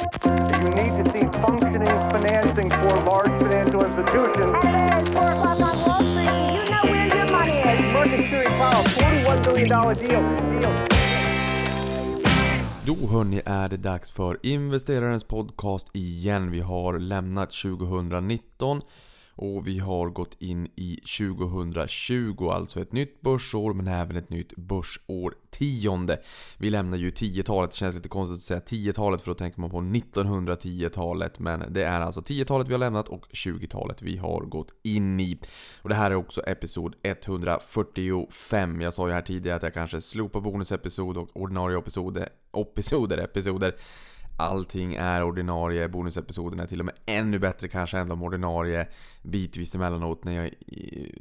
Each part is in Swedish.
You need to see functioning financing for large financial institutions. It's four o'clock on Wall Street. You know where your money is. Market Security Powell, $41 billion deal. deal. Då hörni är det dags för investerarens podcast igen. Vi har lämnat 2019 och vi har gått in i 2020, alltså ett nytt börsår men även ett nytt börsår tionde. Vi lämnar ju 10-talet, det känns lite konstigt att säga 10-talet för då tänker man på 1910-talet. Men det är alltså 10-talet vi har lämnat och 20-talet vi har gått in i. Och det här är också episod 145. Jag sa ju här tidigare att jag kanske slopar bonusepisod och ordinarie episoder, episoder, episoder allting är ordinarie. Bonusepisoderna är till och med ännu bättre kanske än de ordinarie bitvis emellanåt när jag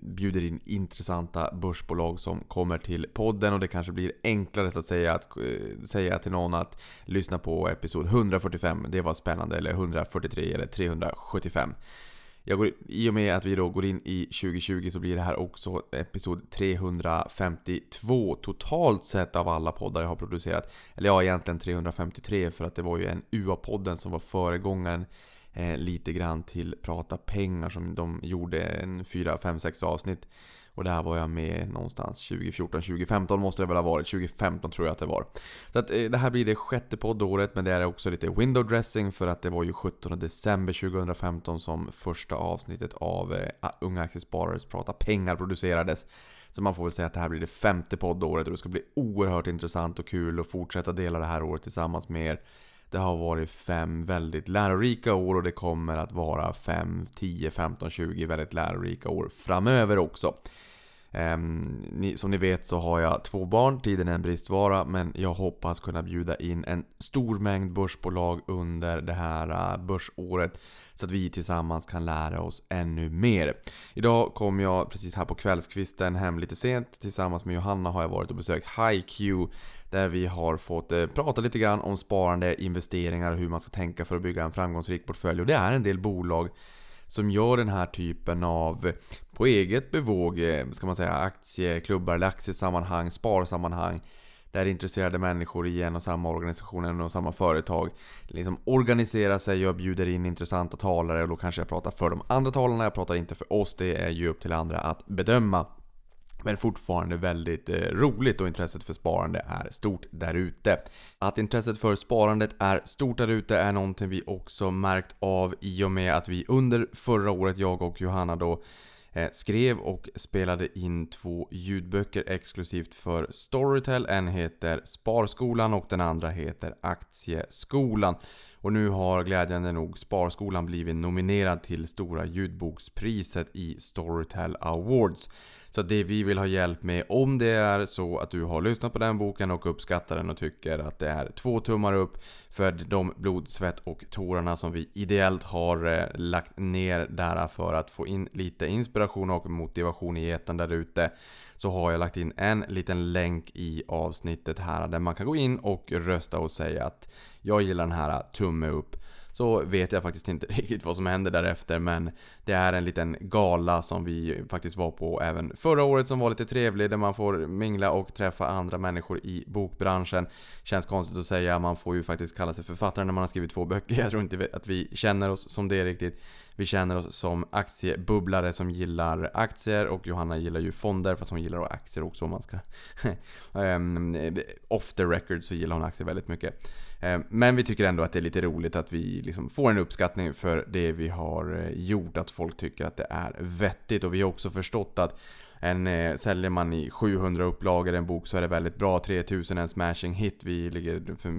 bjuder in intressanta börsbolag som kommer till podden och det kanske blir enklare så att säga att eh, säga till någon att lyssna på episod 145, det var spännande, eller 143 eller 375. Jag går, I och med att vi då går in i 2020 så blir det här också episod 352 totalt sett av alla poddar jag har producerat. Eller ja, egentligen 353 för att det var ju en UA-podden som var föregångaren eh, lite grann till Prata pengar som de gjorde en 4, 5, 6 avsnitt. Och där var jag med någonstans 2014, 2015 måste det väl ha varit. 2015 tror jag att det var. Så att, eh, det här blir det sjätte poddåret men det är också lite window dressing för att det var ju 17 december 2015 som första avsnittet av eh, Unga Aktiesparares Prata Pengar producerades. Så man får väl säga att det här blir det femte poddåret och det ska bli oerhört intressant och kul att fortsätta dela det här året tillsammans med er. Det har varit fem väldigt lärorika år och det kommer att vara 5, 10, 15, 20 väldigt lärorika år framöver också. Ehm, ni, som ni vet så har jag två barn, tiden är en bristvara, men jag hoppas kunna bjuda in en stor mängd börsbolag under det här äh, börsåret. Så att vi tillsammans kan lära oss ännu mer. Idag kom jag precis här på kvällskvisten hem lite sent. Tillsammans med Johanna har jag varit och besökt HiQ. Där vi har fått äh, prata lite grann om sparande, investeringar och hur man ska tänka för att bygga en framgångsrik portfölj. Och det är en del bolag som gör den här typen av, på eget bevåg, eh, ska man säga, aktieklubbar eller aktiesammanhang, sparsammanhang. Där intresserade människor i en och samma organisation, och samma företag liksom organiserar sig och bjuder in intressanta talare och då kanske jag pratar för de andra talarna, jag pratar inte för oss, det är ju upp till andra att bedöma. Men fortfarande väldigt eh, roligt och intresset för sparande är stort där ute. Att intresset för sparandet är stort där ute är någonting vi också märkt av i och med att vi under förra året, jag och Johanna då, eh, skrev och spelade in två ljudböcker exklusivt för Storytel. En heter Sparskolan och den andra heter Aktieskolan. Och nu har glädjande nog Sparskolan blivit nominerad till Stora ljudbokspriset i Storytel Awards. Så det vi vill ha hjälp med, om det är så att du har lyssnat på den boken och uppskattar den och tycker att det är två tummar upp för de blod, svett och tårarna som vi ideellt har eh, lagt ner där för att få in lite inspiration och motivation i eten där ute. Så har jag lagt in en liten länk i avsnittet här där man kan gå in och rösta och säga att jag gillar den här eh, tumme upp så vet jag faktiskt inte riktigt vad som händer därefter men det är en liten gala som vi faktiskt var på även förra året som var lite trevlig där man får mingla och träffa andra människor i bokbranschen. Känns konstigt att säga, man får ju faktiskt kalla sig författare när man har skrivit två böcker. Jag tror inte att vi känner oss som det riktigt. Vi känner oss som aktiebubblare som gillar aktier och Johanna gillar ju fonder fast hon gillar aktier också om man ska... Ehm, off the record så gillar hon aktier väldigt mycket. Ehm, men vi tycker ändå att det är lite roligt att vi liksom får en uppskattning för det vi har eh, gjort. Att folk tycker att det är vettigt och vi har också förstått att en, eh, säljer man i 700 upplagor en bok så är det väldigt bra. 3000 är en smashing hit. Vi ligger för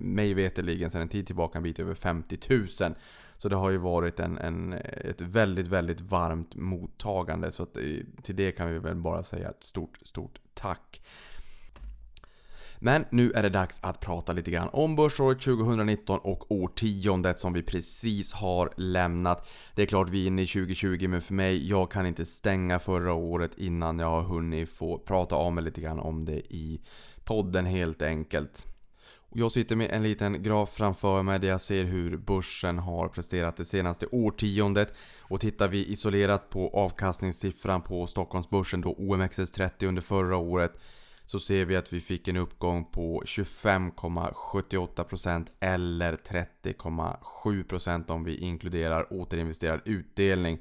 mig veterligen sedan en tid tillbaka en bit över 50 000. Så det har ju varit en, en, ett väldigt, väldigt varmt mottagande. Så att, till det kan vi väl bara säga ett stort, stort tack. Men nu är det dags att prata lite grann om börsåret 2019 och årtiondet som vi precis har lämnat. Det är klart vi är inne i 2020 men för mig, jag kan inte stänga förra året innan jag har hunnit få prata om mig lite grann om det i podden helt enkelt. Jag sitter med en liten graf framför mig där jag ser hur börsen har presterat det senaste årtiondet. Och tittar vi isolerat på avkastningssiffran på Stockholmsbörsen då OMXS30 under förra året så ser vi att vi fick en uppgång på 25,78% eller 30,7% om vi inkluderar återinvesterad utdelning.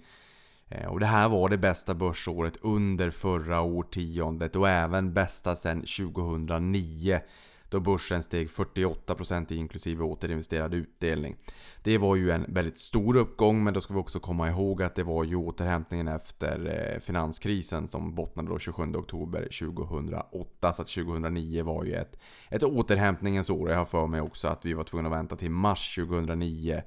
Eh, och det här var det bästa börsåret under förra årtiondet och även bästa sedan 2009 då börsen steg 48% inklusive återinvesterad utdelning. Det var ju en väldigt stor uppgång men då ska vi också komma ihåg att det var ju återhämtningen efter eh, finanskrisen som bottnade då 27 oktober 2008. Så att 2009 var ju ett, ett återhämtningens år. Jag har för mig också att vi var tvungna att vänta till mars 2009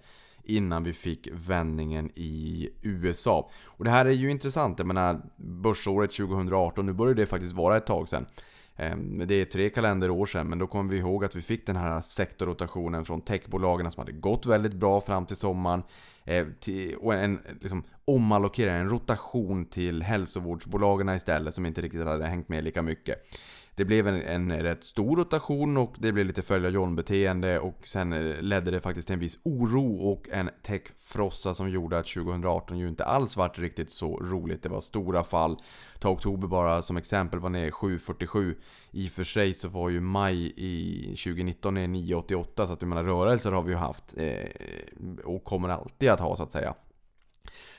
innan vi fick vändningen i USA. Och det här är ju intressant. Jag menar, börsåret 2018, nu börjar det faktiskt vara ett tag sedan. Ehm, det är tre kalenderår sedan, men då kommer vi ihåg att vi fick den här sektorrotationen från techbolagen som hade gått väldigt bra fram till sommaren. Eh, och en liksom, omallokering, en rotation till hälsovårdsbolagen istället som inte riktigt hade hängt med lika mycket. Det blev en, en rätt stor rotation och det blev lite följa John-beteende och sen eh, ledde det faktiskt till en viss oro och en techfrossa som gjorde att 2018 ju inte alls vart riktigt så roligt. Det var stora fall. Ta oktober bara som exempel var ner 7.47. I och för sig så var ju maj i 2019 ner 9.88 så att du menar rörelser har vi ju haft eh, och kommer alltid att ha så att säga.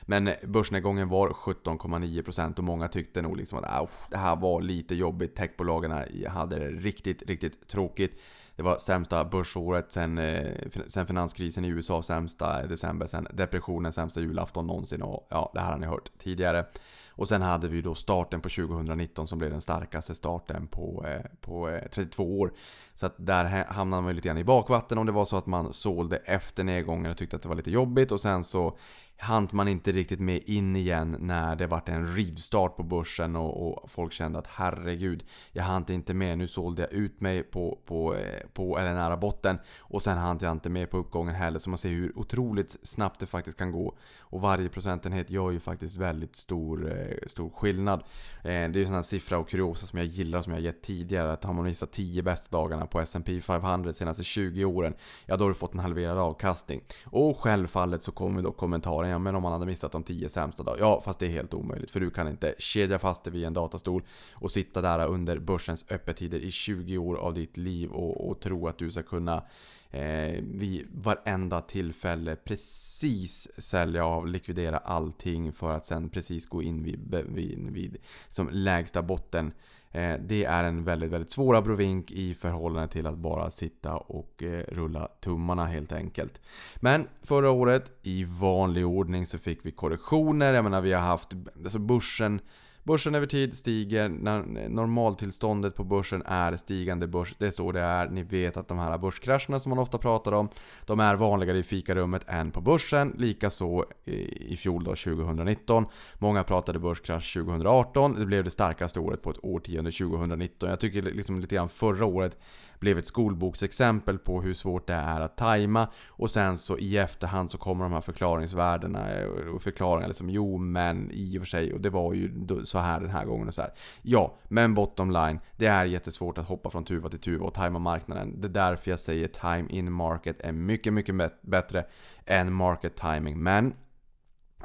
Men börsnedgången var 17,9% och många tyckte nog liksom att äh, det här var lite jobbigt. Techbolagen hade det riktigt, riktigt tråkigt. Det var sämsta börsåret sen, eh, sen finanskrisen i USA, sämsta december, sen depressionen, sämsta julafton någonsin och ja, det här har ni hört tidigare. Och sen hade vi då starten på 2019 som blev den starkaste starten på, eh, på eh, 32 år. Så att där hamnade man lite grann i bakvatten om det var så att man sålde efter nedgången och tyckte att det var lite jobbigt och sen så Hant man inte riktigt med in igen när det vart en rivstart på börsen och, och, folk kände att herregud, jag hant inte med. Nu sålde jag ut mig på, på, eh, på eller nära botten och sen hant jag inte med på uppgången heller. Så man ser hur otroligt snabbt det faktiskt kan gå. Och varje procentenhet gör ju faktiskt väldigt stor, eh, stor skillnad. Eh, det är ju sån här siffra och kuriosa som jag gillar som jag gett tidigare. Att har man gissat 10 bästa dagarna på S&P 500 senaste 20 åren, ja då har du fått en halverad avkastning. Och självfallet så kommer då kommentaren ja men om man hade missat de 10 sämsta dagarna. Ja, fast det är helt omöjligt. För du kan inte kedja fast dig vid en datastol och sitta där under börsens öppettider i 20 år av ditt liv och, och tro att du ska kunna eh, vid varenda tillfälle precis sälja av, likvidera allting för att sen precis gå in vid, vid, vid som lägsta botten. Eh, det är en väldigt, väldigt svår abrovink i förhållande till att bara sitta och eh, rulla tummarna helt enkelt. Men förra året, i vanlig ordning, så fick vi korrektioner. Jag menar, vi har haft... Alltså börsen Börsen över tid stiger, när normaltillståndet på börsen är stigande börs. Det är så det är. Ni vet att de här börskrascherna som man ofta pratar om, de är vanligare i fikarummet än på börsen. Likaså i fjol då, 2019. Många pratade börskrasch 2018. Det blev det starkaste året på ett årtionde 2019. Jag tycker liksom lite grann förra året blev ett skolboksexempel på hur svårt det är att tajma. Och sen så i efterhand så kommer de här förklaringsvärdena eh, och förklaringar liksom Jo men i och för sig och det var ju så här den här gången och så här. Ja, men bottom line. Det är jättesvårt att hoppa från tuva till tuva och tajma marknaden. Det är därför jag säger time in market är mycket, mycket bättre än market timing. Men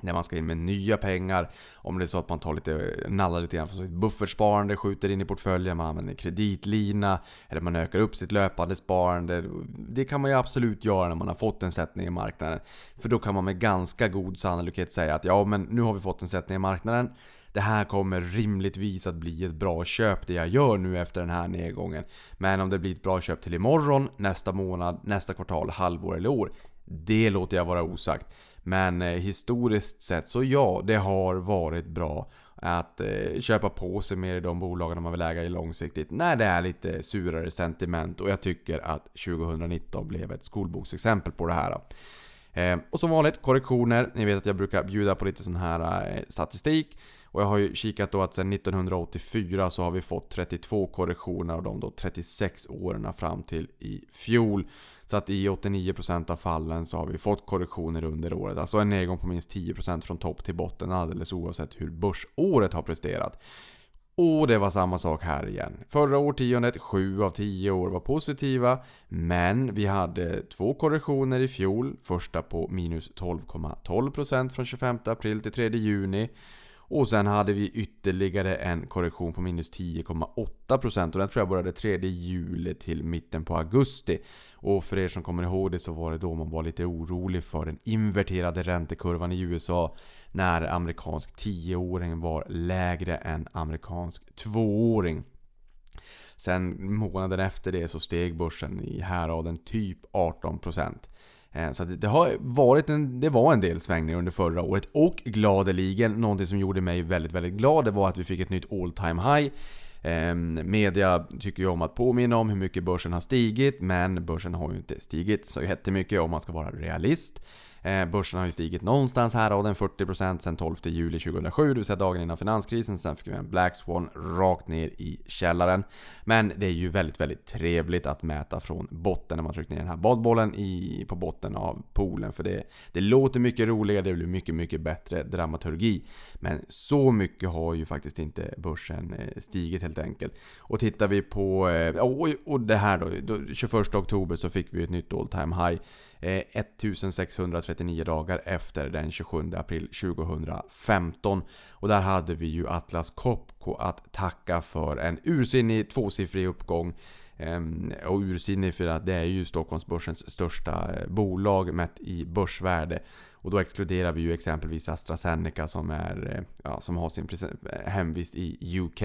när man ska in med nya pengar. Om det är så att man tar lite, nallar lite grann från sitt buffertsparande, skjuter in i portföljen, man använder kreditlina, eller man ökar upp sitt löpande sparande. Det kan man ju absolut göra när man har fått en sättning i marknaden. För då kan man med ganska god sannolikhet säga att ja, men nu har vi fått en sättning i marknaden. Det här kommer rimligtvis att bli ett bra köp det jag gör nu efter den här nedgången. Men om det blir ett bra köp till imorgon, nästa månad, nästa kvartal, halvår eller år. Det låter jag vara osagt. Men eh, historiskt sett så ja, det har varit bra att eh, köpa på sig mer i de bolagen man vill äga i långsiktigt när det är lite surare sentiment och jag tycker att 2019 blev ett skolboksexempel på det här. Ehm, och som vanligt korrektioner. Ni vet att jag brukar bjuda på lite sån här eh, statistik. Och jag har ju kikat då att sedan 1984 så har vi fått 32 korrektioner av de då 36 åren fram till i fjol. Så att i 89% av fallen så har vi fått korrektioner under året. Alltså en nedgång på minst 10% från topp till botten alldeles oavsett hur börsåret har presterat. Och det var samma sak här igen. Förra årtiondet, 7 av 10 år var positiva. Men vi hade två korrektioner i fjol. Första på minus 12,12% från 25 april till 3 juni. Och sen hade vi ytterligare en korrektion på minus 10,8% och den tror jag började 3 juli till mitten på augusti. Och för er som kommer ihåg det så var det då man var lite orolig för den inverterade räntekurvan i USA när amerikansk 10-åring var lägre än amerikansk 2-åring. Sen månaden efter det så steg börsen i häraden typ 18%. Eh, så det, har varit en, det var en del svängningar under förra året och gladeligen, någonting som gjorde mig väldigt, väldigt glad, det var att vi fick ett nytt all time high. Eh, media tycker ju om att påminna om hur mycket börsen har stigit, men börsen har ju inte stigit så jättemycket om man ska vara realist. Eh, börsen har ju stigit någonstans här och den 40% sen 12 juli 2007, det vill säga dagen innan finanskrisen. Sen fick vi en Black Swan rakt ner i källaren. Men det är ju väldigt, väldigt trevligt att mäta från botten när man trycker ner den här badbollen i, på botten av poolen. För det, det låter mycket roligare, det blir mycket, mycket bättre dramaturgi. Men så mycket har ju faktiskt inte börsen eh, stigit helt enkelt. Och tittar vi på, eh, och det här då, då 21 oktober så fick vi ett nytt all time high. Eh, 1639 dagar efter den 27 april 2015. Och där hade vi ju Atlas Copco att tacka för en ursinnig tvåsiffrig uppgång. Ehm, och ursinnig för att det är ju Stockholmsbörsens största eh, bolag mätt i börsvärde. Och då exkluderar vi ju exempelvis AstraZeneca som, är, eh, ja, som har sin hemvist i UK.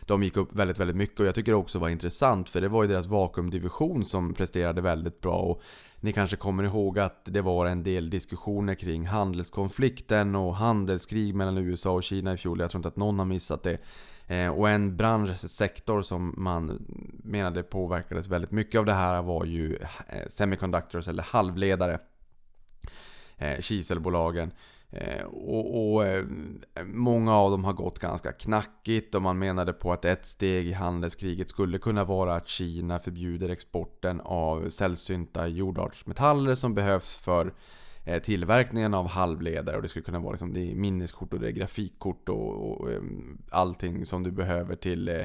De gick upp väldigt, väldigt mycket och jag tycker det också var intressant för det var ju deras vakuumdivision som presterade väldigt bra. Och ni kanske kommer ihåg att det var en del diskussioner kring handelskonflikten och handelskrig mellan USA och Kina i fjol. Jag tror inte att någon har missat det. Eh, och en branschsektor som man menade påverkades väldigt mycket av det här var ju eh, semiconductors eller halvledare. Eh, kiselbolagen. Eh, och, och eh, Många av dem har gått ganska knackigt och man menade på att ett steg i handelskriget skulle kunna vara att Kina förbjuder exporten av sällsynta jordartsmetaller som behövs för eh, tillverkningen av halvledare och det skulle kunna vara liksom, det är minneskort och det är grafikkort och, och allting som du behöver till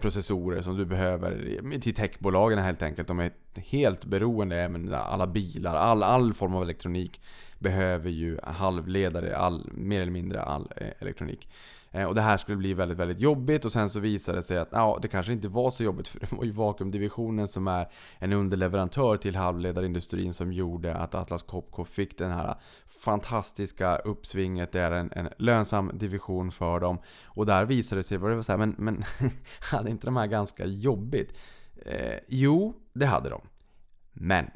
processorer som du behöver till techbolagen helt enkelt. De är helt beroende, även alla bilar, all, all form av elektronik behöver ju halvledare, all, mer eller mindre all eh, elektronik. Eh, och det här skulle bli väldigt, väldigt jobbigt och sen så visade det sig att ja, det kanske inte var så jobbigt för det var ju vakuumdivisionen som är en underleverantör till halvledarindustrin som gjorde att Atlas Copco fick den här fantastiska uppsvinget. Det är en, en lönsam division för dem. Och där visade det sig, var det så här, men, men hade inte de här ganska jobbigt? Eh, jo, det hade de. Men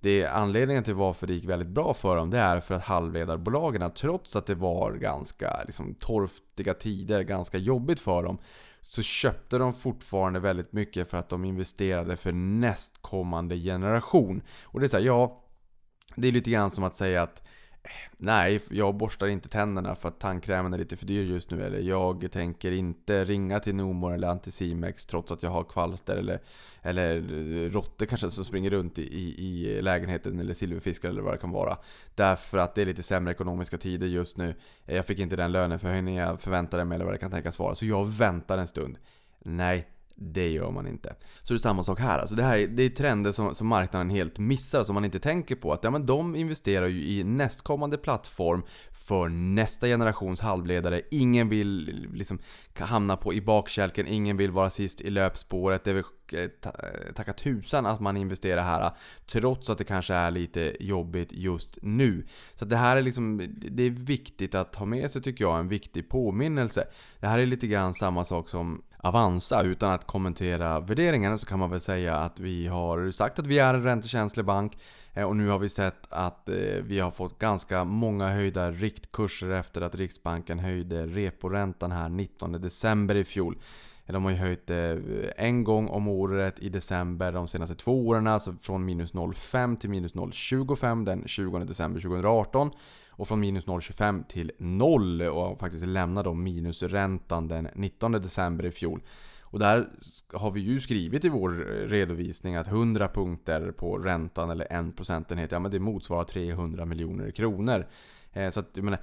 det anledningen till varför det gick väldigt bra för dem, det är för att halvledarbolagen, trots att det var ganska liksom, torftiga tider, ganska jobbigt för dem, så köpte de fortfarande väldigt mycket för att de investerade för nästkommande generation. Och det är så här, ja, det är lite grann som att säga att Nej, jag borstar inte tänderna för att tandkrämen är lite för dyr just nu. Eller jag tänker inte ringa till Nomor eller Anticimex trots att jag har kvalster eller, eller eh, råttor kanske som springer runt i, i lägenheten eller silverfiskar eller vad det kan vara. Därför att det är lite sämre ekonomiska tider just nu. Jag fick inte den löneförhöjning jag förväntade mig eller vad det kan tänkas vara. Så jag väntar en stund. Nej, det gör man inte. Så det är samma sak här. Alltså det, här det är trender som, som marknaden helt missar, som man inte tänker på. Att ja, men de investerar ju i nästkommande plattform för nästa generations halvledare. Ingen vill liksom hamna på i bakkälken, ingen vill vara sist i löpspåret. Det är väl eh, eh, tacka tusan att man investerar här, trots att det kanske är lite jobbigt just nu. Så det här är liksom, det är viktigt att ha med sig tycker jag, en viktig påminnelse. Det här är lite grann samma sak som Avanza. Utan att kommentera värderingarna så kan man väl säga att vi har sagt att vi är en räntekänslig bank. Eh, och nu har vi sett att eh, vi har fått ganska många höjda riktkurser efter att Riksbanken höjde reporäntan här 19 december i fjol. Eh, de har ju höjt det en gång om året i december de senaste två åren. Alltså från minus 0,5 till minus 0,25 den 20 december 2018. Och från minus 0,25 till 0 och faktiskt lämna då minusräntan den 19 december i fjol. Och där har vi ju skrivit i vår eh, redovisning att 100 punkter på räntan eller 1 procentenhet, ja men det motsvarar 300 miljoner kronor. Eh, så att jag menar,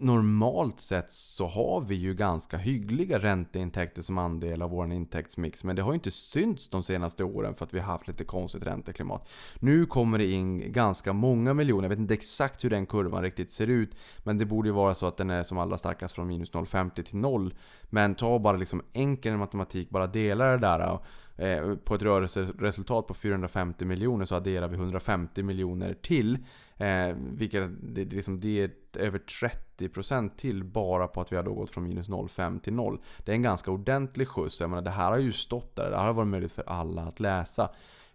normalt sett så har vi ju ganska hyggliga ränteintäkter som andel av vår intäktsmix. Men det har ju inte synts de senaste åren för att vi har haft lite konstigt ränteklimat. Nu kommer det in ganska många miljoner. Jag vet inte exakt hur den kurvan riktigt ser ut. Men det borde ju vara så att den är som allra starkast från minus 0,50 till 0. Men ta bara liksom enkel matematik, bara dela det där. Eh, på ett rörelseresultat på 450 miljoner så adderar vi 150 miljoner till. Eh, vilket det, det, liksom, det är över 30% till bara på att vi har då gått från minus 0,5 till 0. Det är en ganska ordentlig skjuts. Jag menar, det här har ju stått där. Det här har varit möjligt för alla att läsa.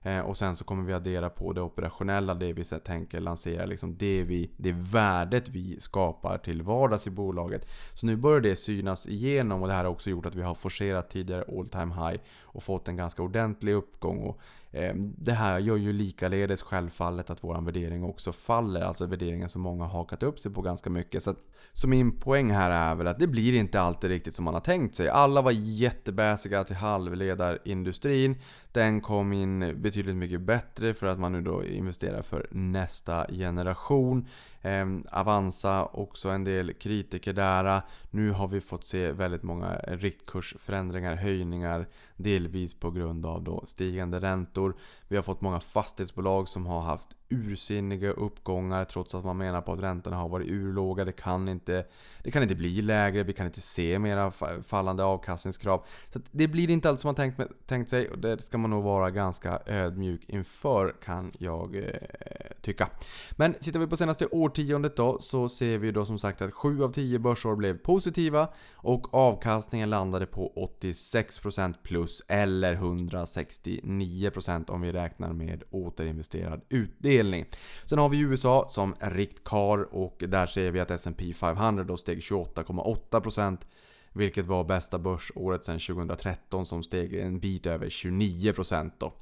Eh, och sen så kommer vi addera på det operationella, det vi tänker lansera, liksom det, vi, det värdet vi skapar till vardags i bolaget. Så nu börjar det synas igenom och det här har också gjort att vi har forcerat tidigare all time high och fått en ganska ordentlig uppgång. Och, eh, det här gör ju likaledes självfallet att vår värdering också faller. Alltså värderingen som många har hakat upp sig på ganska mycket. Så, att, så min poäng här är väl att det blir inte alltid riktigt som man har tänkt sig. Alla var jättebäsiga till halvledarindustrin. Den kom in betydligt mycket bättre för att man nu då investerar för nästa generation. Eh, Avanza, också en del kritiker där. Nu har vi fått se väldigt många riktkursförändringar, höjningar. Delvis på grund av då stigande räntor. Vi har fått många fastighetsbolag som har haft ursinniga uppgångar trots att man menar på att räntorna har varit urlåga. Det kan inte, det kan inte bli lägre, vi kan inte se mera fallande avkastningskrav. Så det blir inte allt som man tänkt, tänkt sig och det ska man nog vara ganska ödmjuk inför kan jag eh, tycka. Men tittar vi på senaste årtiondet då så ser vi då som sagt att 7 av 10 börsår blev positiva och avkastningen landade på 86% plus eller 169% om vi räknar med återinvesterad utdelning. Sen har vi USA som riktkar och där ser vi att S&P 500 då steg 28,8% vilket var bästa börsåret sedan 2013 som steg en bit över 29% då.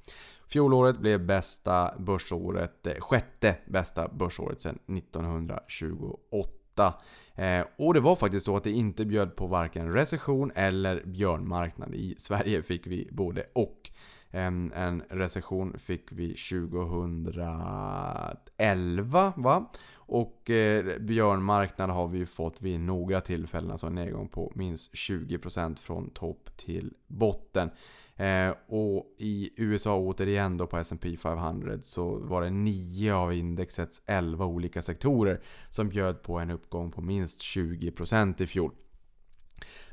Fjolåret blev bästa börsåret, eh, sjätte bästa börsåret sedan 1928. Eh, och det var faktiskt så att det inte bjöd på varken recession eller björnmarknad. I Sverige fick vi både och. En recession fick vi 2011 va? Och eh, björnmarknad har vi fått vid några tillfällen, alltså en nedgång på minst 20% från topp till botten. Eh, och i USA återigen då på S&P 500 så var det 9 av indexets 11 olika sektorer som bjöd på en uppgång på minst 20% i fjol.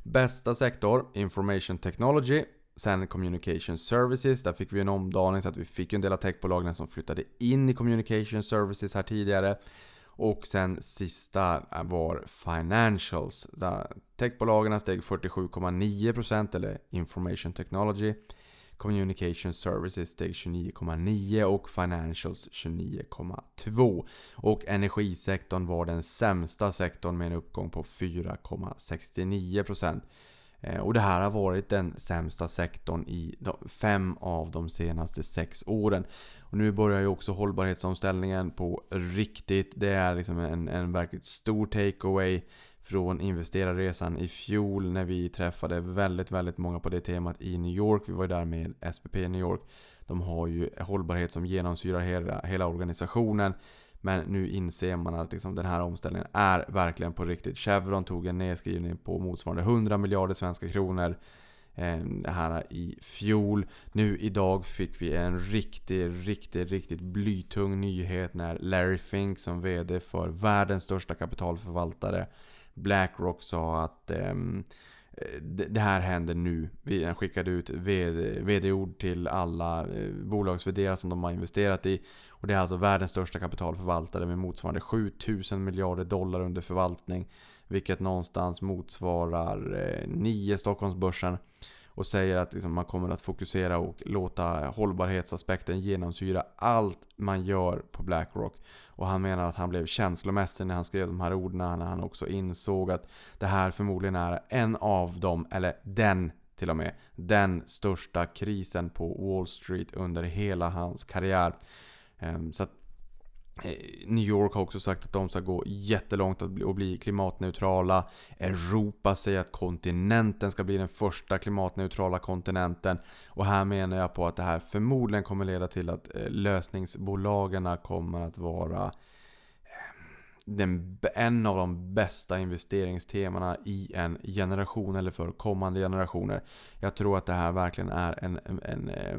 Bästa sektor, Information Technology. Sen Communication Services, där fick vi en omdaning så att vi fick en del av techbolagen som flyttade in i Communication Services här tidigare. Och sen sista eh, var Financials. Där techbolagen steg 47,9% eller Information Technology. Communication Services steg 29,9 och Financials 29,2. Och energisektorn var den sämsta sektorn med en uppgång på 4,69%. Eh, och det här har varit den sämsta sektorn i fem av de senaste sex åren. Och nu börjar ju också hållbarhetsomställningen på riktigt. Det är liksom en, en verkligt stor takeaway från investerarresan i fjol när vi träffade väldigt, väldigt många på det temat i New York. Vi var där med SPP New York. De har ju hållbarhet som genomsyrar hela, hela organisationen. Men nu inser man att liksom den här omställningen är verkligen på riktigt. Chevron tog en nedskrivning på motsvarande 100 miljarder svenska kronor eh, här i fjol. Nu idag fick vi en riktigt, riktigt, riktigt blytung nyhet när Larry Fink som VD för världens största kapitalförvaltare Blackrock sa att eh, det här händer nu. Vi skickade ut VD-ord till alla eh, bolags som de har investerat i. Och det är alltså världens största kapitalförvaltare med motsvarande 7000 miljarder dollar under förvaltning. Vilket någonstans motsvarar eh, 9 Stockholmsbörsen. Och säger att liksom man kommer att fokusera och låta hållbarhetsaspekten genomsyra allt man gör på Blackrock. Och han menar att han blev känslomässig när han skrev de här orden. När han också insåg att det här förmodligen är en av dem, eller den till och med, den största krisen på Wall Street under hela hans karriär. Ehm, så att Eh, New York har också sagt att de ska gå jättelångt och bli klimatneutrala. Europa säger att kontinenten ska bli den första klimatneutrala kontinenten. Och här menar jag på att det här förmodligen kommer leda till att eh, lösningsbolagen kommer att vara eh, den, en av de bästa investeringstemana i en generation eller för kommande generationer. Jag tror att det här verkligen är en, en, en, eh,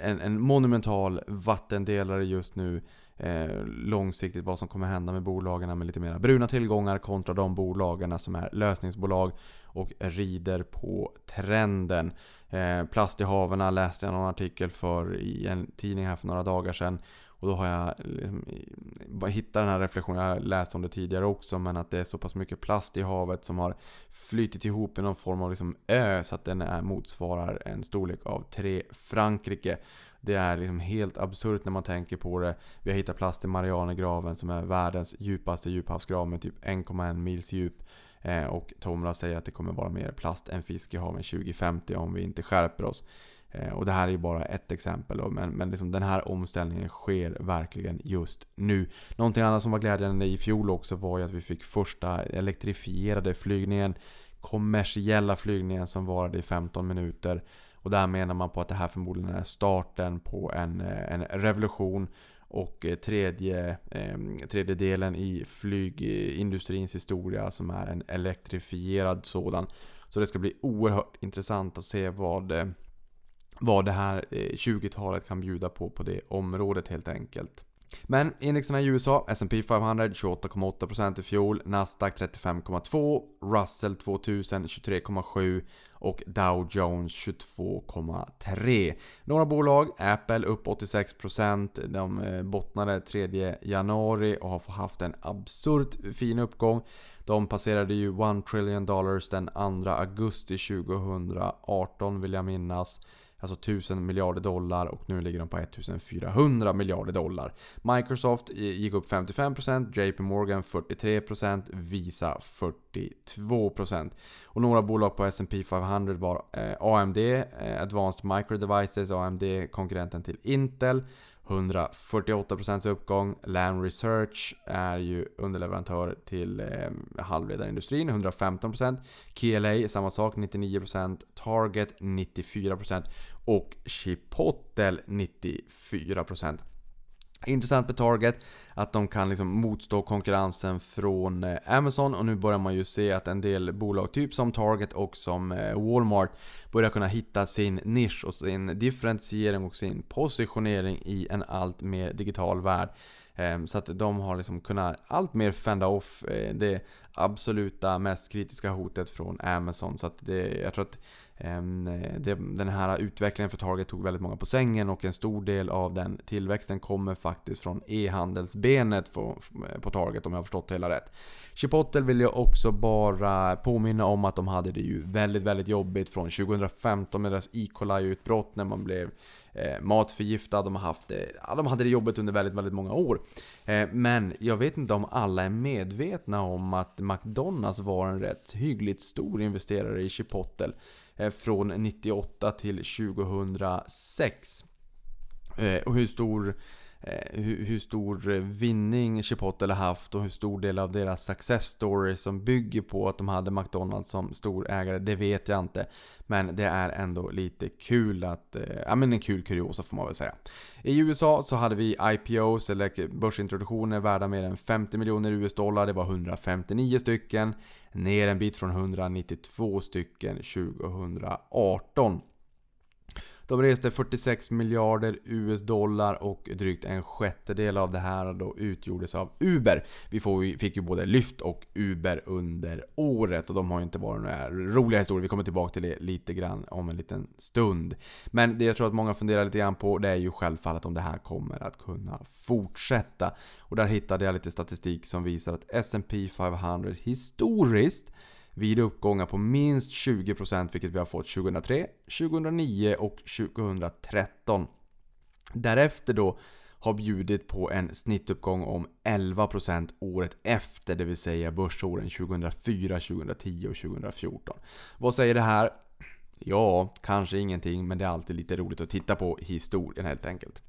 en, en monumental vattendelare just nu. Eh, långsiktigt vad som kommer hända med bolagen med lite mer bruna tillgångar kontra de bolagen som är lösningsbolag och rider på trenden. Eh, plast i haven läste jag någon artikel för i en tidning här för några dagar sedan. Och då har jag liksom, hittat den här reflektionen, jag har läst om det tidigare också, men att det är så pass mycket plast i havet som har flytit ihop i någon form av liksom ö så att den är, motsvarar en storlek av tre Frankrike. Det är liksom helt absurt när man tänker på det. Vi har hittat plast i Marianergraven som är världens djupaste djuphavsgrav med typ 1,1 mils djup. Eh, och Tomra säger att det kommer vara mer plast än fisk i haven 2050 om vi inte skärper oss. Eh, och det här är ju bara ett exempel. Men, men liksom den här omställningen sker verkligen just nu. Någonting annat som var glädjande i fjol också var ju att vi fick första elektrifierade flygningen. Kommersiella flygningen som varade i 15 minuter. Och där menar man på att det här förmodligen är starten på en, eh, en revolution. Och eh, tredje, ehm, tredje delen i flygindustrins historia som är en elektrifierad sådan. Så det ska bli oerhört intressant att se vad vad det här eh, 20-talet kan bjuda på på det området helt enkelt. Men indexerna i USA, S&P 500 28,8% i fjol, Nasdaq 35,2%, Russell 2000 23,7% och Dow Jones 22,3%. Några bolag, Apple upp 86%, de eh, bottnade 3 januari och har haft en absurt fin uppgång. De passerade ju 1 trillion dollars den 2 augusti 2018 vill jag minnas. Alltså 1000 miljarder dollar och nu ligger de på 1400 miljarder dollar. Microsoft gick upp 55%, JP Morgan 43%, Visa 42%. Och några bolag på S&P 500 var eh, AMD, eh, Advanced Micro Devices, AMD konkurrenten till Intel. 148% uppgång. Lam Research är ju underleverantör till eh, halvledarindustrin, 115%. KLA, samma sak, 99%. Target, 94%. Och Chipotle, 94%. Intressant med Target, att de kan liksom motstå konkurrensen från eh, Amazon och nu börjar man ju se att en del bolag, typ som Target och som eh, Walmart, börjar kunna hitta sin nisch och sin differentiering och sin positionering i en allt mer digital värld. Ehm, så att de har liksom kunnat allt mer fenda off eh, det absoluta mest kritiska hotet från Amazon. Så att det, jag tror att Ehm, den här utvecklingen för Target tog väldigt många på sängen och en stor del av den tillväxten kommer faktiskt från e-handelsbenet på Target om jag har förstått det hela rätt. Chipotle vill jag också bara påminna om att de hade det ju väldigt, väldigt jobbigt från 2015 med deras E. coli-utbrott när man blev eh, matförgiftad. De, har haft det, ja, de hade det jobbigt under väldigt, väldigt många år. Eh, men jag vet inte om alla är medvetna om att McDonalds var en rätt hyggligt stor investerare i Chipotle. Eh, från 98 till 2006. Eh, och hur stor eh, hur, hur, stor vinning Chipotle har haft och hur stor del av deras success story som bygger på att de hade McDonalds som stor ägare, det vet jag inte. Men det är ändå lite kul att, ja men en kul kuriosa får man väl säga. I USA så hade vi IPOs, eller börsintroduktioner värda mer än 50 miljoner US dollar, det var 159 stycken. Ner en bit från 192 stycken 2018. De reste 46 miljarder US dollar och drygt en sjättedel av det här då utgjordes av Uber. Vi fick ju både Lyft och Uber under året och de har ju inte varit några roliga historier. Vi kommer tillbaka till det lite grann om en liten stund. Men det jag tror att många funderar lite grann på det är ju självfallet om det här kommer att kunna fortsätta. Och där hittade jag lite statistik som visar att S&P 500 historiskt vid uppgångar på minst 20% vilket vi har fått 2003, 2009 och 2013. Därefter då har bjudit på en snittuppgång om 11% året efter, det vill säga börsåren 2004, 2010 och 2014. Vad säger det här? Ja, kanske ingenting, men det är alltid lite roligt att titta på historien helt enkelt.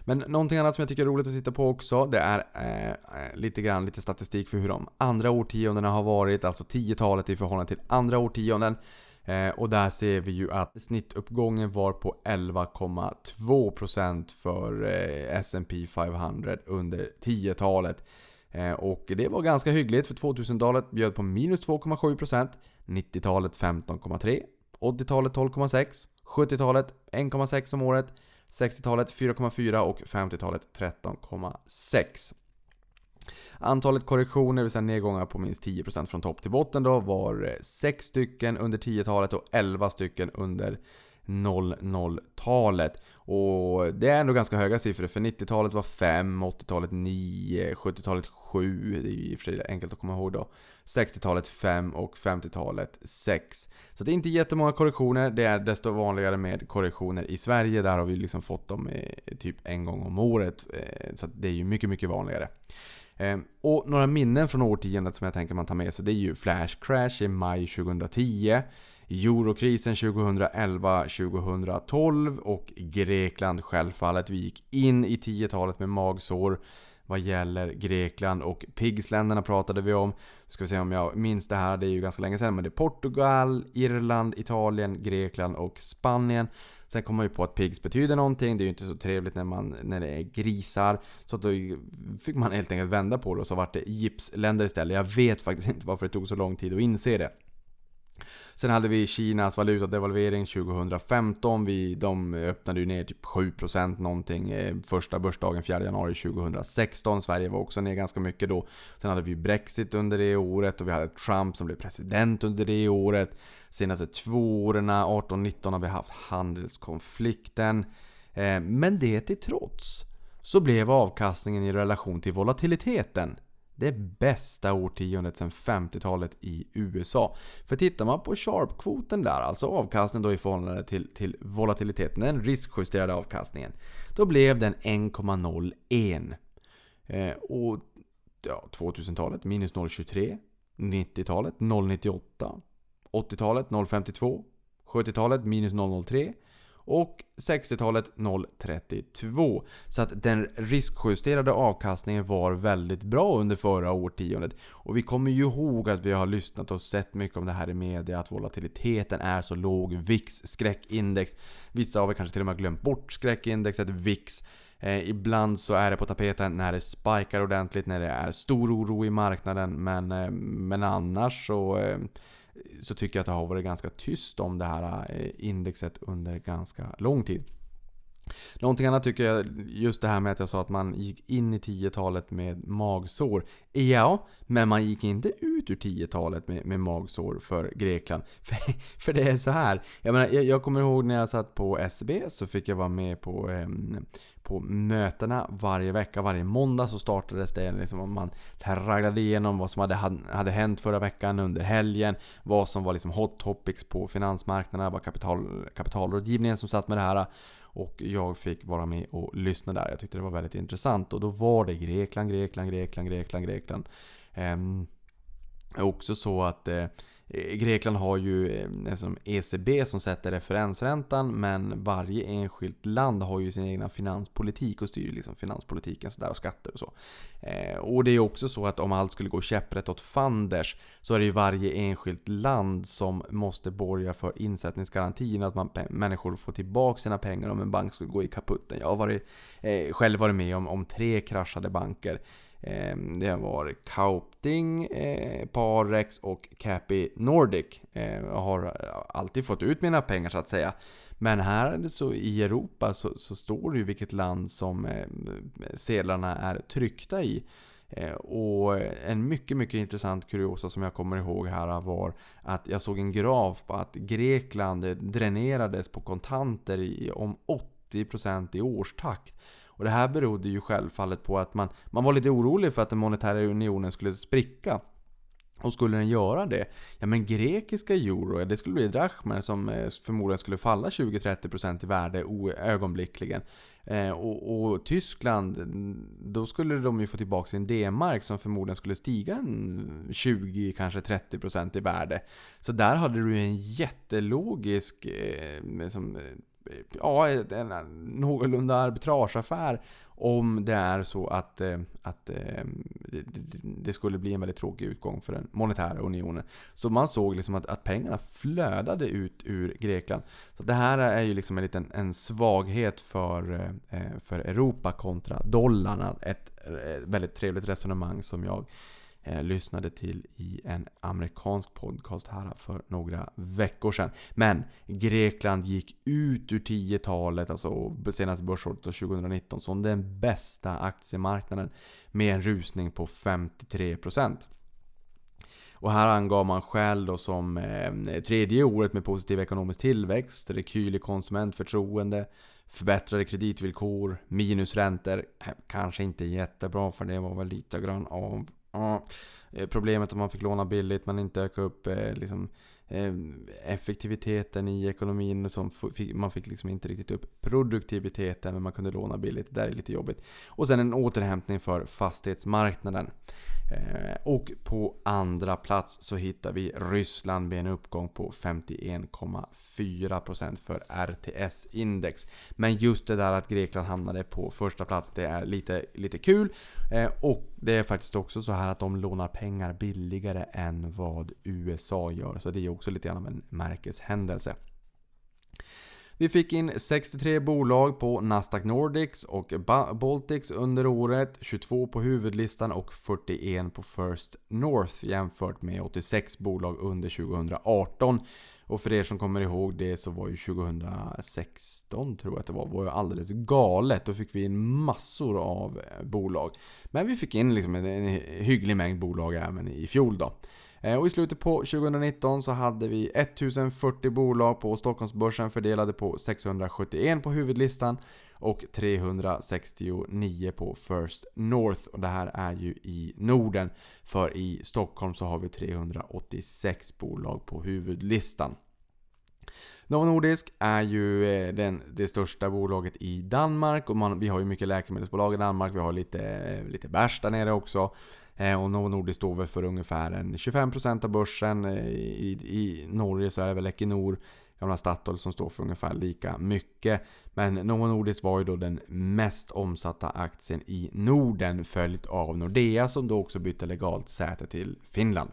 Men någonting annat som jag tycker är roligt att titta på också, det är eh, eh lite grann lite statistik för hur de andra årtiondena har varit, alltså 10-talet i förhållande till andra årtionden. Eh, och där ser vi ju att snittuppgången var på 11,2% för eh, S&P 500 under 10-talet. Eh, och det var ganska hyggligt för 2000-talet bjöd på minus 2,7%, 90-talet 15,3%, 80-talet 12,6%, 70-talet 1,6% om året, 60-talet 4,4% och 50-talet 13,6%. Antalet korrektioner, det vill säga nedgångar på minst 10% från topp till botten då, var eh, 6 stycken under 10-talet och 11 stycken under 00-talet. Och det är ändå ganska höga siffror för 90-talet var 5, 80-talet 9, 70-talet 7, det är ju i och för sig enkelt att komma ihåg då. 60-talet 5 och 50-talet 6. Så det är inte jättemånga korrektioner, det är desto vanligare med korrektioner i Sverige. Där har vi liksom fått dem eh, typ en gång om året. Eh, så det är ju mycket, mycket vanligare. Eh, och några minnen från årtiondet som jag tänker man tar med sig det är ju Flash Crash i maj 2010 Eurokrisen 2011-2012 och Grekland självfallet. Vi gick in i 10-talet med magsår vad gäller Grekland och PIGS-länderna pratade vi om. Nu ska vi se om jag minns det här, det är ju ganska länge sedan. Men det är Portugal, Irland, Italien, Grekland och Spanien. Sen kom man ju på att pigs betyder någonting. Det är ju inte så trevligt när, man, när det är grisar. Så då fick man helt enkelt vända på det och så vart det gipsländer istället. Jag vet faktiskt inte varför det tog så lång tid att inse det. Sen hade vi Kinas valutadevalvering 2015. Vi, de öppnade ju ner typ 7% någonting eh, första börsdagen 4 januari 2016. Sverige var också ner ganska mycket då. Sen hade vi Brexit under det året och vi hade Trump som blev president under det året. Senaste två åren, 18-19, har vi haft handelskonflikten. Eh, men det till trots så blev avkastningen i relation till volatiliteten det bästa årtiondet sedan 50-talet i USA. För tittar man på Sharp-kvoten där, alltså avkastningen då i förhållande till, till volatiliteten, den riskjusterade avkastningen. Då blev den 1,01. Eh, och ja, 2000-talet minus 0,23. 90-talet 0,98. 80-talet 0,52. 70-talet minus 0,03. Och 60-talet 0,32. Så att den riskjusterade avkastningen var väldigt bra under förra årtiondet. Och vi kommer ju ihåg att vi har lyssnat och sett mycket om det här i media, att volatiliteten är så låg. VIX, skräckindex. Vissa av er kanske till och med har glömt bort skräckindexet VIX. Eh, ibland så är det på tapeten när det spikar ordentligt, när det är stor oro i marknaden. Men, eh, men annars så... Eh, så tycker jag att det har varit ganska tyst om det här eh, indexet under ganska lång tid. Någonting annat tycker jag, just det här med att jag sa att man gick in i 10-talet med magsår. Ja, men man gick inte ut ur 10-talet med, med magsår för Grekland. För, för det är så här. Jag, menar, jag, jag, kommer ihåg när jag satt på SB så fick jag vara med på, eh, på mötena varje vecka. Varje måndag så startades det liksom, man tragglade igenom vad som hade, hade hänt förra veckan under helgen. Vad som var liksom hot topics på finansmarknaderna. Vad kapital, kapitalrådgivningen som satt med det här. Och jag fick vara med och lyssna där. Jag tyckte det var väldigt intressant. Och då var det Grekland, Grekland, Grekland, Grekland, Grekland. Eh, också så att Eh, Eh, Grekland har ju eh, ECB som sätter referensräntan men varje enskilt land har ju sin egna finanspolitik och styr liksom finanspolitiken sådär och skatter och så. Eh, och det är ju också så att om allt skulle gå käpprätt åt fanders så är det ju varje enskilt land som måste borga för insättningsgarantin att man, människor får tillbaka sina pengar om en bank skulle gå i kaputten. Jag har varit, eh, själv varit med om, om tre kraschade banker. Ehm, det det var Kaupting, eh, Parex och Capi Nordic. Ehm, jag har eh, alltid fått ut mina pengar så att säga. Men här så i Europa så, så står det ju vilket land som eh, sedlarna är tryckta i. Ehm, och en mycket, mycket intressant kuriosa som jag kommer ihåg här var att jag såg en graf på att Grekland dränerades på kontanter i, om 80% i årstakt. Och det här berodde ju självfallet på att man, man var lite orolig för att den monetära unionen skulle spricka. Och skulle den göra det, ja men grekiska euro, det skulle bli drachmer som eh, förmodligen skulle falla 20-30% i värde ögonblickligen. Eh, och, och, Tyskland, mm, då skulle de ju få tillbaka sin D-mark som förmodligen skulle stiga en 20, kanske 30% i värde. Så där hade du en jättelogisk eh, ja, en någorlunda arbitrageaffär om det är så att, eh, att eh, det skulle bli en väldigt tråkig utgång för den monetära unionen. Så man såg liksom att, att pengarna flödade ut ur Grekland. Så det här är ju liksom en liten en svaghet för, eh, för Europa kontra dollarn. Ett väldigt trevligt resonemang som jag eh, lyssnade till i en amerikansk podcast här för några veckor sedan. Men Grekland gick ut ur 10-talet, alltså senaste börsåret 2019, som den bästa aktiemarknaden med en rusning på 53%. Och här angav man själv då som eh, tredje året med positiv ekonomisk tillväxt, rekyl i konsumentförtroende, förbättrade kreditvillkor, minusräntor. Kanske inte jättebra för det var väl lite grann av Ja, eh, problemet om man fick låna billigt, man inte öka upp eh, liksom, eh, effektiviteten i ekonomin. Som man fick liksom inte riktigt upp produktiviteten, men man kunde låna billigt. Det där är lite jobbigt. Och sen en återhämtning för fastighetsmarknaden. Och på andra plats så hittar vi Ryssland med en uppgång på 51,4% för RTS-index. Men just det där att Grekland hamnade på första plats, det är lite, lite kul. Och det är faktiskt också så här att de lånar pengar billigare än vad USA gör. Så det är också lite grann av en märkeshändelse. Vi fick in 63 bolag på Nasdaq Nordics och Baltics under året, 22 på huvudlistan och 41 på First North jämfört med 86 bolag under 2018. Och för er som kommer ihåg det så var ju 2016 tror jag att det var, var ju alldeles galet. Då fick vi in massor av eh, bolag. Men vi fick in liksom en, en hygglig mängd bolag även i fjol då. Eh, och i slutet på 2019 så hade vi 1040 bolag på Stockholmsbörsen fördelade på 671 på huvudlistan och 369 på First North. Och det här är ju i Norden. För i Stockholm så har vi 386 bolag på huvudlistan. Novo Nordisk är ju eh, den, det största bolaget i Danmark och man, vi har ju mycket läkemedelsbolag i Danmark. Vi har lite, eh, lite bärs där nere också. Eh, och Novo Nordisk står väl för ungefär en 25% av börsen. I, I Norge så är det väl Equinor, gamla Statoil, som står för ungefär lika mycket. Men Novo Nordisk var ju då den mest omsatta aktien i Norden följt av Nordea som då också bytte legalt säte till Finland.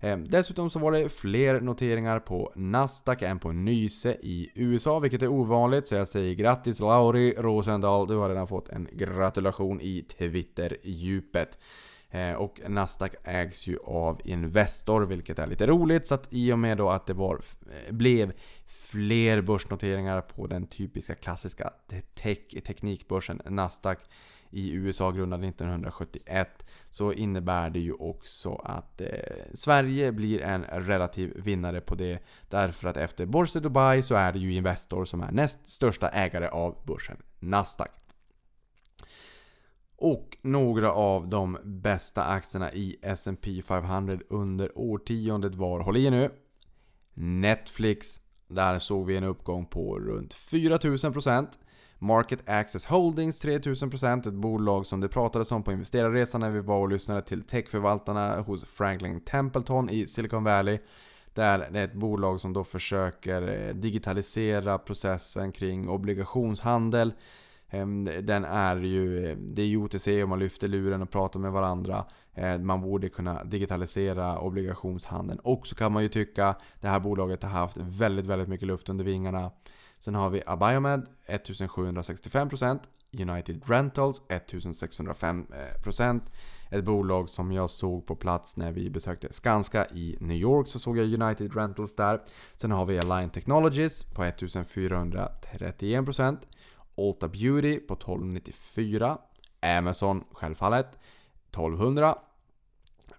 Ehm, dessutom så var det fler noteringar på Nasdaq än på Nyse i USA, vilket är ovanligt. Så jag säger grattis Lauri Rosendahl, du har redan fått en gratulation i Twitter-djupet. Eh, och Nasdaq ägs ju av Investor, vilket är lite roligt. Så att i och med då att det var, eh, blev fler börsnoteringar på den typiska klassiska tech, teknikbörsen Nasdaq i USA grundad 1971 så innebär det ju också att eh, Sverige blir en relativ vinnare på det. Därför att efter Borse Dubai så är det ju Investor som är näst största ägare av börsen Nasdaq. Och några av de bästa aktierna i S&P 500 under årtiondet var, håll i nu, Netflix. Där såg vi en uppgång på runt 4000%. Market Access Holdings 3000%, ett bolag som det pratades om på investerarresan när vi var och lyssnade till techförvaltarna hos Franklin Templeton i Silicon Valley. Där det är ett bolag som då försöker eh, digitalisera processen kring obligationshandel. Ehm, den är ju, det är ju OTC och man lyfter luren och pratar med varandra. Ehm, man borde kunna digitalisera obligationshandeln. Och så kan man ju tycka det här bolaget har haft väldigt, väldigt mycket luft under vingarna. Sen har vi Abiomed 1765%, United Rentals 1605%. Ett bolag som jag såg på plats när vi besökte Skanska i New York så såg jag United Rentals där. Sen har vi Align Technologies på 1431%. Ulta Beauty på 1294. Amazon självfallet 1200.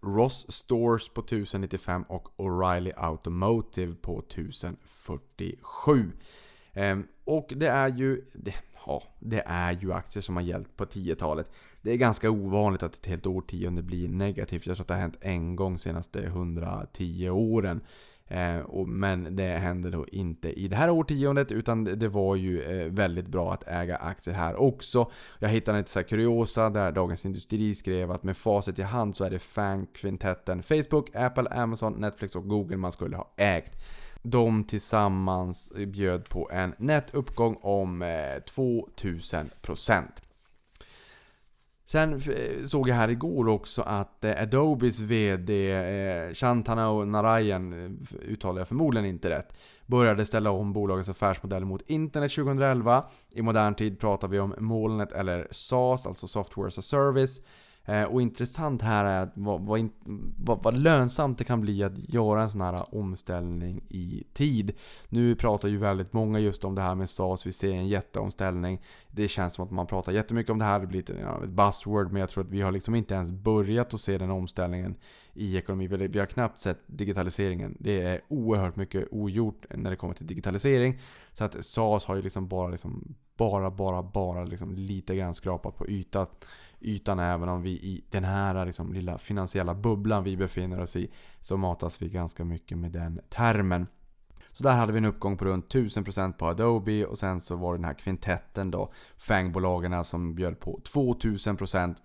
Ross Stores på 1095 och O'Reilly Automotive på 1047. Ehm, och det är ju... Det, ja, det är ju aktier som har gällt på 10-talet. Det är ganska ovanligt att ett helt årtionde blir negativt. Jag tror att det har hänt en gång de senaste 110 åren. Eh, och, men det hände då inte i det här årtiondet utan det var ju eh, väldigt bra att äga aktier här också. Jag hittade lite så här kuriosa där Dagens Industri skrev att med facit i hand så är det FANG-kvintetten Facebook, Apple, Amazon, Netflix och Google man skulle ha ägt. de tillsammans bjöd på en nettuppgång om eh, 2000%. Sen eh, såg jag här igår också att eh, Adobes VD eh, Shantanu Narayan, uttalar jag förmodligen inte rätt, började ställa om bolagets affärsmodell mot internet 2011. I modern tid pratar vi om molnet eller SaaS, alltså Software as a Service. Eh, och intressant här är vad, vad, vad, vad, lönsamt det kan bli att göra en sån här omställning i tid. Nu pratar ju väldigt många just om det här med SAS, vi ser en jätteomställning. Det känns som att man pratar jättemycket om det här, det blir ett, buzzword, men jag tror att vi har liksom inte ens börjat att se den omställningen i ekonomi. Vi har knappt sett digitaliseringen. Det är oerhört mycket ogjort när det kommer till digitalisering. Så att SAS har ju liksom bara, liksom, bara, bara, bara liksom lite grann skrapat på ytan ytan även om vi i den här liksom, lilla finansiella bubblan vi befinner oss i så matas vi ganska mycket med den termen. Så där hade vi en uppgång på runt 1000% på Adobe och sen så var det den här kvintetten då, FANG-bolagen som bjöd på 2000%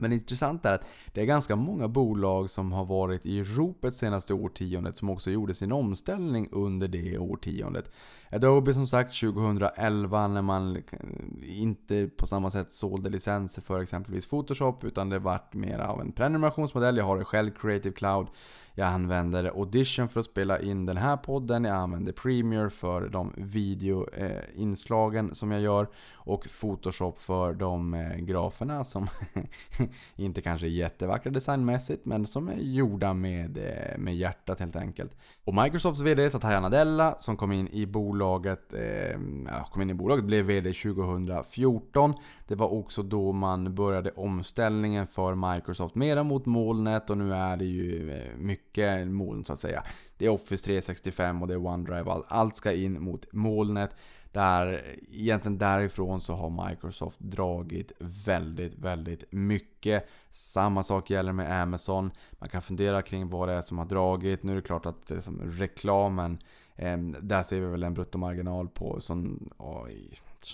men det intressanta är att det är ganska många bolag som har varit i ropet senaste årtiondet som också gjorde sin omställning under det årtiondet. Adobe som sagt 2011 när man eh, inte på samma sätt sålde licenser för exempelvis Photoshop utan det vart mer av en prenumerationsmodell. Jag har det själv, Creative Cloud. Jag använder Audition för att spela in den här podden. Jag använder Premiere för de videoinslagen som jag gör. Och Photoshop för de eh, graferna som inte kanske är jättevackra designmässigt men som är gjorda med, eh, med hjärtat helt enkelt. Och Microsofts VD Satya Nadella som kom in i bolaget, eh, kom in i bolaget, blev VD 2014. Det var också då man började omställningen för Microsoft mera mot molnet och nu är det ju eh, mycket moln så att säga. Det är Office 365 och det är OneDrive. Allt ska in mot molnet. Där, egentligen därifrån så har Microsoft dragit väldigt, väldigt mycket. Samma sak gäller med Amazon. Man kan fundera kring vad det är som har dragit. Nu är det klart att liksom, reklamen, eh, där ser vi väl en bruttomarginal på som, oj,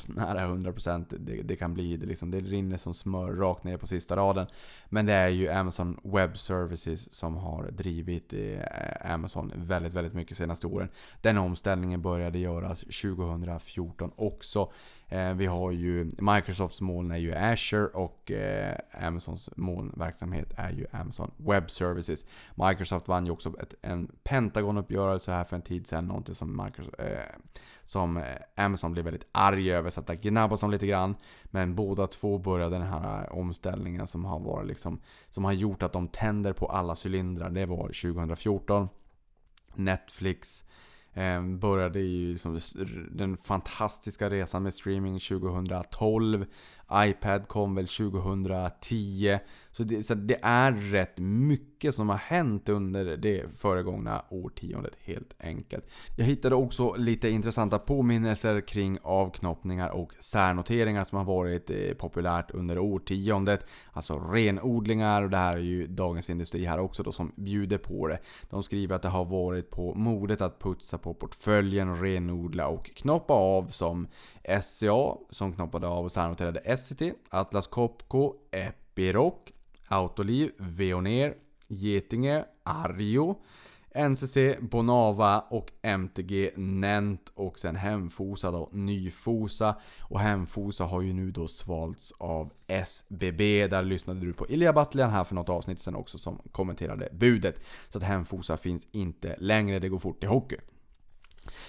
nära 100% det, det kan bli. Det, liksom, det rinner som smör rakt ner på sista raden. Men det är ju Amazon Web Services som har drivit eh, Amazon väldigt, väldigt mycket senaste åren. Den omställningen började göras 2014 också. Eh, vi har ju Microsofts moln är ju Azure och eh, Amazons molnverksamhet är ju Amazon Web Services. Microsoft vann ju också ett, en Pentagon-uppgörelse här för en tid sedan. Någonting som, Microsoft, eh, som eh, Amazon blev väldigt arg över. Så att det gnabbas om lite grann. Men båda två började den här omställningen som har varit liksom, som har gjort att de tänder på alla cylindrar. Det var 2014. Netflix Ehm, började ju liksom den fantastiska resan med streaming 2012. iPad kom väl 2010. Så det, så det är rätt mycket som har hänt under det föregångna årtiondet helt enkelt. Jag hittade också lite intressanta påminnelser kring avknoppningar och särnoteringar som har varit eh, populärt under årtiondet. Alltså renodlingar och det här är ju Dagens Industri här också då som bjuder på det. De skriver att det har varit på modet att putsa på portföljen, renodla och knoppa av som SCA som knoppade av och särnoterade Essity, Atlas Copco, Epiroc, Autoliv, Veoneer, Getinge, Arjo, NCC, Bonava och MTG Nent och sen Hemfosa då, Nyfosa. Och Hemfosa har ju nu då svalts av SBB. Där lyssnade du på Ilja Battlian här för något avsnitt sen också som kommenterade budet. Så att Hemfosa finns inte längre, det går fort i hockey.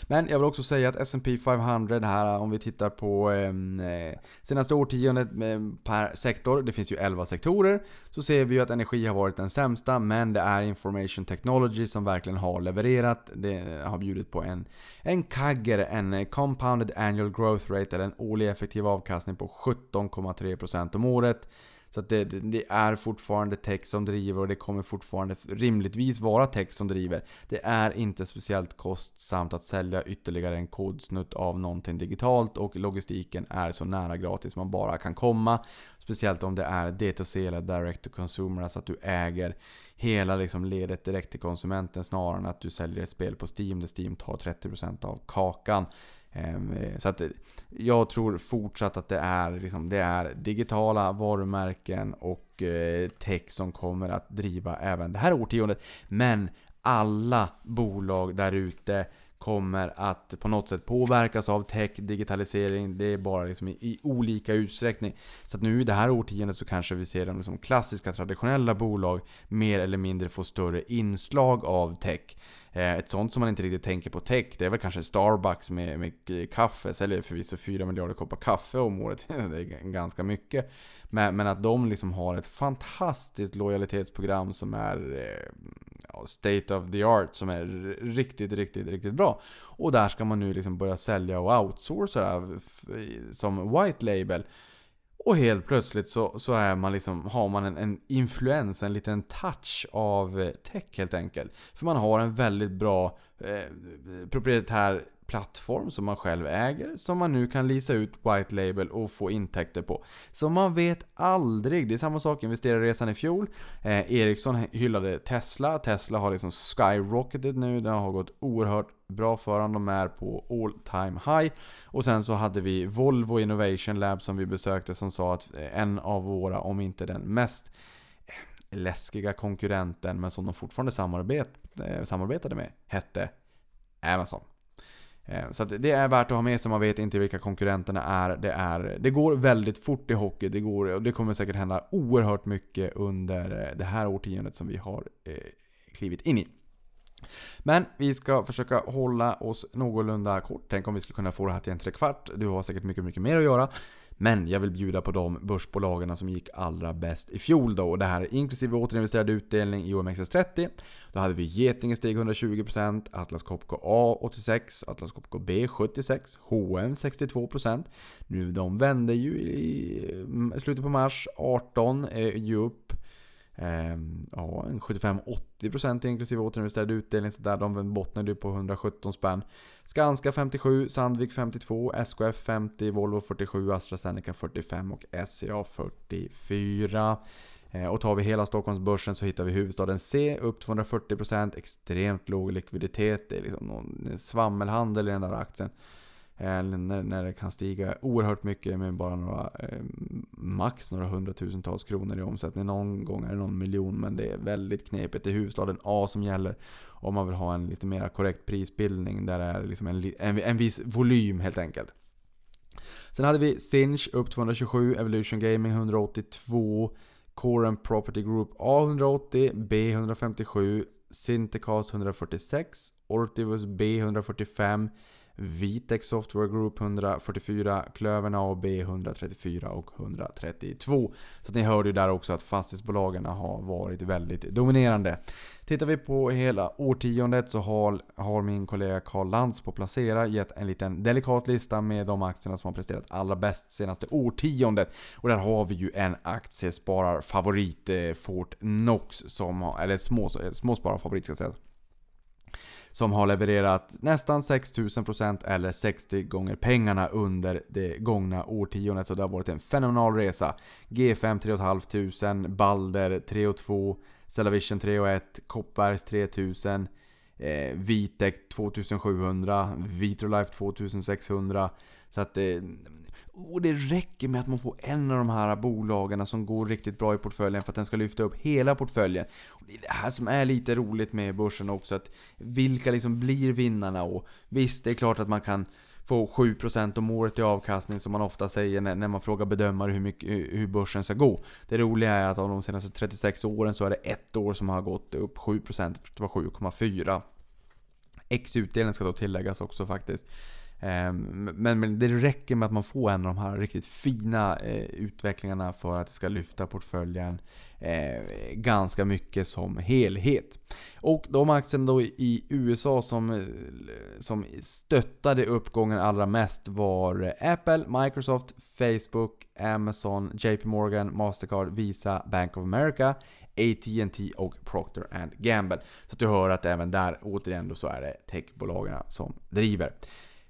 Men jag vill också säga att S&P 500 här, om vi tittar på ehm, eh, senaste årtiondet ehm, per sektor, det finns ju 11 sektorer, så ser vi ju att energi har varit den sämsta, men det är information technology som verkligen har levererat. Det har bjudit på en, en CAGR, en eh, compounded annual growth rate, eller en årlig effektiv avkastning på 17,3% om året. Så att det, det, är fortfarande tech som driver och det kommer fortfarande rimligtvis vara tech som driver. Det är inte speciellt kostsamt att sälja ytterligare en kodsnutt av någonting digitalt och logistiken är så nära gratis man bara kan komma. Speciellt om det är D2C eller Direct to Consumer, alltså att du äger hela liksom ledet direkt till konsumenten snarare än att du säljer ett spel på Steam där Steam tar 30% av kakan. Ehm, eh, så att eh, jag tror fortsatt att det är, liksom, det är digitala varumärken och eh, tech som kommer att driva även det här årtiondet. Men alla bolag där ute kommer att på något sätt påverkas av tech, digitalisering. Det är bara liksom i, i, olika utsträckning. Så att nu i det här årtiondet så kanske vi ser de liksom klassiska traditionella bolag mer eller mindre få större inslag av tech. Eh, ett sånt som man inte riktigt tänker på tech, det är väl kanske Starbucks med, med eh, kaffe. Säljer förvisso 4 miljarder koppar kaffe om året. det är ganska mycket. Men, men, att de liksom har ett fantastiskt lojalitetsprogram som är eh, Ja, state of the art. Som är riktigt, riktigt, riktigt bra. Och där ska man nu liksom börja sälja och outsourca som white label. Och helt plötsligt så, så är man liksom, har man en, en influens, en liten touch av eh, tech helt enkelt. För man har en väldigt bra eh, proprietär plattform som man själv äger, som man nu kan lisa ut white label och få intäkter på. Så man vet aldrig. Det är samma sak, investerarresan i fjol. Eh, Ericsson hyllade Tesla. Tesla har liksom skyrocketed nu. Det har gått oerhört bra för. De är på all time high. Och sen så hade vi Volvo Innovation Lab som vi besökte som sa att eh, en av våra, om inte den mest eh, läskiga konkurrenten, men som de fortfarande samarbet, eh, samarbetade med, hette Amazon. Så det är värt att ha med sig, man vet inte vilka konkurrenterna är. Det, är. det går väldigt fort i hockey, det, går, och det kommer säkert hända oerhört mycket under det här årtiondet som vi har klivit in i. Men vi ska försöka hålla oss någorlunda kort. Tänk om vi skulle kunna få det här till en trekvart. Du har säkert mycket, mycket mer att göra. Men jag vill bjuda på de börsbolagen som gick allra bäst i fjol då. Och det här är inklusive återinvesterad utdelning i OMXS30. Då hade vi Getinge steg 120%, Atlas Copco A 86, Atlas Copco B 76, HM 62%. Nu de vände ju i slutet på mars, 18 är ju upp. Ehm, ja, 75-80% inklusive återinvesterad utdelning. Så där de bottnade ju på 117 spänn. Skanska 57, Sandvik 52, SKF 50, Volvo 47, AstraZeneca 45 och SCA 44. Ehm, och tar vi hela Stockholmsbörsen så hittar vi huvudstaden C upp 240%, extremt låg likviditet. Det är liksom någon svammelhandel i den där aktien. Eh, när, när det kan stiga oerhört mycket med bara några, eh, max några hundratusentals kronor i omsättning. Någon gång är det någon miljon men det är väldigt knepigt. Det är huvudstaden A som gäller om man vill ha en lite mer korrekt prisbildning där det är liksom en, en, en viss volym helt enkelt. Sen hade vi Sinch upp 227, Evolution Gaming 182, Core and Property Group A 180, B 157, Syntecast 146, Ortivus B 145, Vitex Software Group 144, Klövern AB 134 och 132. Så ni hörde ju där också att fastighetsbolagen har varit väldigt dominerande. Tittar vi på hela årtiondet så har, har min kollega Karl Lantz på Placera gett en liten delikat lista med de aktierna som har presterat allra bäst senaste årtiondet. Och där har vi ju en aktiespararfavorit, Fortnox, Fort Knox, som eller små, eh, småspararfavorit ska jag säga som har levererat nästan 6000% eller 60 gånger pengarna under det gångna årtiondet. Så det har varit en fenomenal resa. G5 3500, Balder 3,2, Cellavision 3,1, Koppbergs 3000, eh, Vitec 2700, Vitrolife 2600. Så att det, och det räcker med att man får en av de här bolagen som går riktigt bra i portföljen för att den ska lyfta upp hela portföljen. Och det är det här som är lite roligt med börsen också, att vilka liksom blir vinnarna? Och visst, det är klart att man kan få 7% om året i avkastning som man ofta säger när, när man frågar bedömare hur, mycket, hur börsen ska gå. Det roliga är att av de senaste 36 åren så är det ett år som har gått upp 7%, det var 7,4% X-utdelning ska då tilläggas också faktiskt. Ehm, men, men det räcker med att man får en av de här riktigt fina eh, utvecklingarna för att det ska lyfta portföljen eh, ganska mycket som helhet. Och de aktierna då i USA som, som stöttade uppgången allra mest var Apple, Microsoft, Facebook, Amazon, JP Morgan, Mastercard, Visa, Bank of America, AT&T och Procter Gamble. Så att du hör att även där återigen då så är det techbolagen som driver.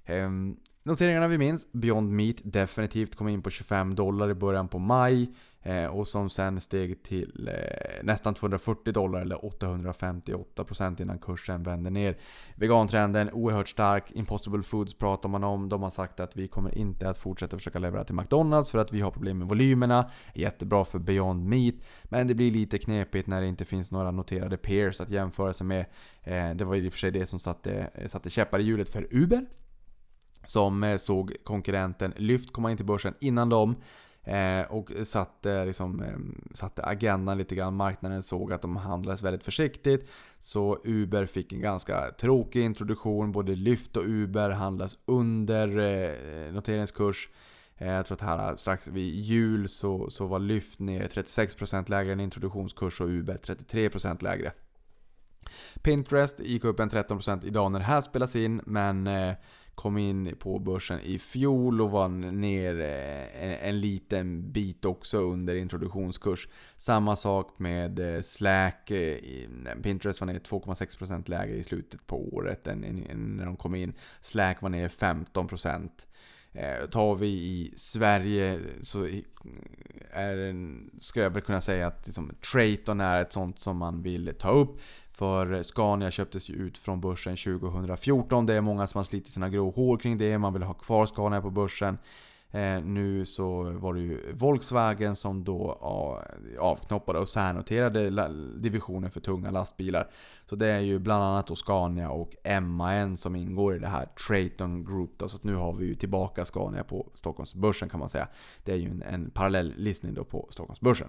Um, noteringarna vi minns. Beyond Meat definitivt kom in på 25 dollar i början på maj. Eh, och som sen steg till eh, nästan 240 dollar eller 858% innan kursen vände ner. Vegantrenden oerhört stark. Impossible Foods pratar man om. De har sagt att vi kommer inte att fortsätta försöka leverera till McDonalds för att vi har problem med volymerna. Jättebra för Beyond Meat. Men det blir lite knepigt när det inte finns några noterade peers att jämföra sig med. Eh, det var i och för sig det som satte, satte käppar i hjulet för Uber. Som eh, såg konkurrenten Lyft komma in till börsen innan dem. Eh, och satte, eh, liksom, satte agendan lite grann. Marknaden såg att de handlades väldigt försiktigt. Så Uber fick en ganska tråkig introduktion. Både Lyft och Uber handlas under noteringskurs. Jag tror att här strax vid jul så, så var Lyft ner 36% lägre än introduktionskurs och Uber 33% lägre. Pinterest gick upp en 13% idag när det här spelas in, men eh, kom in på börsen i fjol och var ner eh, en, en liten bit också under introduktionskurs. Samma sak med eh, Slack. Eh, Pinterest var ner 2,6% lägre i slutet på året än, än när de kom in. Slack var ner 15%. tar vi i Sverige så är en, ska jag väl kunna säga att liksom, Traton är ett sånt som man vill ta upp. För Scania köptes ju ut från börsen 2014. Det är många som har slitit sina grå hår kring det. Man vill ha kvar Scania på börsen. Eh, nu så var det ju Volkswagen som då avknoppade och särnoterade divisionen för tunga lastbilar. Så det är ju bland annat då Scania och MAN som ingår i det här Traton Group. Då, så nu har vi ju tillbaka Scania på Stockholmsbörsen kan man säga. Det är ju en, en parallell listning då på Stockholmsbörsen.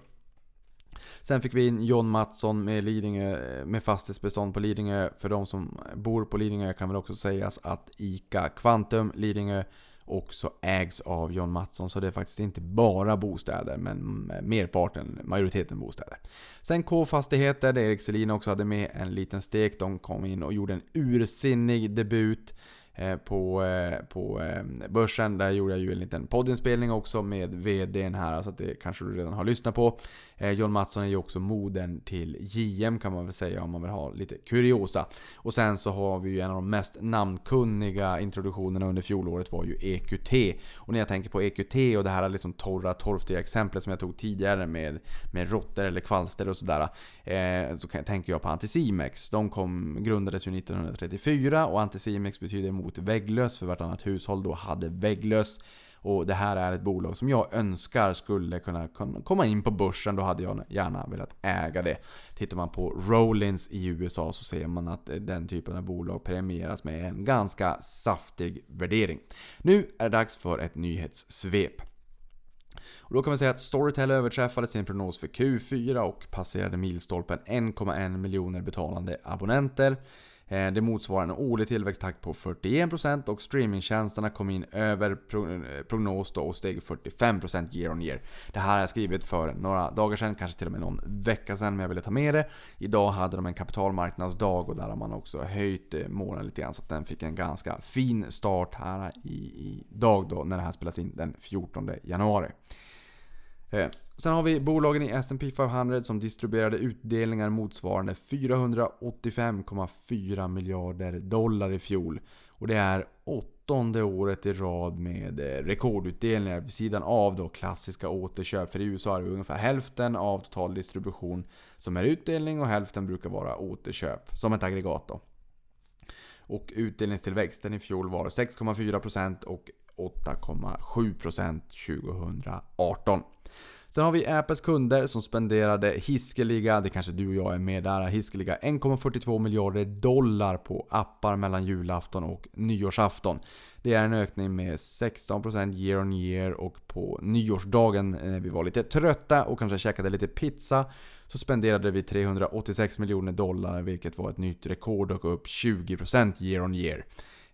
Sen fick vi in John Mattsson med, Lidingö, med fastighetsbestånd på Lidingö. För de som bor på Lidingö kan väl också sägas att ICA Quantum Lidingö också ägs av John Mattsson. Så det är faktiskt inte bara bostäder, men merparten, majoriteten bostäder. Sen K-fastigheter, där Erik Selin också hade med en liten stek. De kom in och gjorde en ursinnig debut. Eh, på, eh, på eh, börsen. Där gjorde jag ju en liten poddinspelning också med VDn här, så att det kanske du redan har lyssnat på. Eh, John Mattsson är ju också modern till JM kan man väl säga om man vill ha lite kuriosa. Och sen så har vi ju en av de mest namnkunniga introduktionerna under fjolåret var ju EQT. Och när jag tänker på EQT och det här liksom torra, torftiga exemplet som jag tog tidigare med, med råttor eller kvalster och sådär. Eh, så tänker jag på Anticimex. De kom, grundades ju 1934 och Anticimex betyder mot vägglös för vartannat hushåll då hade vägglös. Och det här är ett bolag som jag önskar skulle kunna komma in på börsen. Då hade jag gärna velat äga det. Tittar man på Rollins i USA så ser man att eh, den typen av bolag premieras med en ganska saftig värdering. Nu är det dags för ett nyhetssvep. Och då kan man säga att Storytel överträffade sin prognos för Q4 och passerade milstolpen 1,1 miljoner betalande abonnenter. Eh, det motsvarar en årlig tillväxttakt på 41% och streamingtjänsterna kom in över eh, prognos då och steg 45% year on year. Det här har jag skrivit för några dagar sedan, kanske till och med någon vecka sedan, men jag ville ta med det. Idag hade de en kapitalmarknadsdag och där har man också höjt eh, målen lite grann så att den fick en ganska fin start här i, idag då när det här spelas in den 14 januari. Sen har vi bolagen i S&P 500 som distribuerade utdelningar motsvarande 485,4 miljarder dollar i fjol. Och det är åttonde året i rad med eh, rekordutdelningar vid sidan av då klassiska återköp. För i USA är det ungefär hälften av total distribution som är utdelning och hälften brukar vara återköp. Som ett aggregat då. Och utdelningstillväxten i fjol var 6,4% och 8,7% 2018. Sen har vi Apples kunder som spenderade hiskeliga, det kanske du och jag är med där, hiskeliga 1,42 miljarder dollar på appar mellan julafton och nyårsafton. Det är en ökning med 16% year on year och på nyårsdagen när vi var lite trötta och kanske käkade lite pizza så spenderade vi 386 miljoner dollar vilket var ett nytt rekord och upp 20% year on year.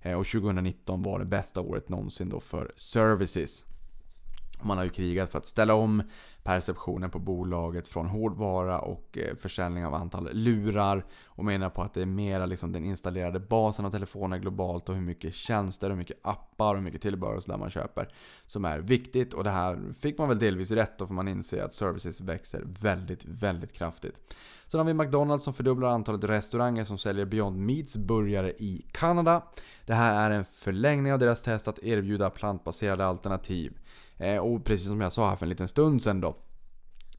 Eh, och 2019 var det bästa året någonsin då för services. Man har ju krigat för att ställa om perceptionen på bolaget från hårdvara och eh, försäljning av antal lurar. Och menar på att det är mera liksom den installerade basen av telefoner globalt och hur mycket tjänster, hur mycket appar och hur mycket tillbehör och sådär man köper. Som är viktigt och det här fick man väl delvis rätt då för man inser att services växer väldigt, väldigt kraftigt. Sen har vi McDonalds som fördubblar antalet restauranger som säljer Beyond Meats burgare i Kanada. Det här är en förlängning av deras test att erbjuda plantbaserade alternativ. Eh, och precis som jag sa här för en liten stund sedan då.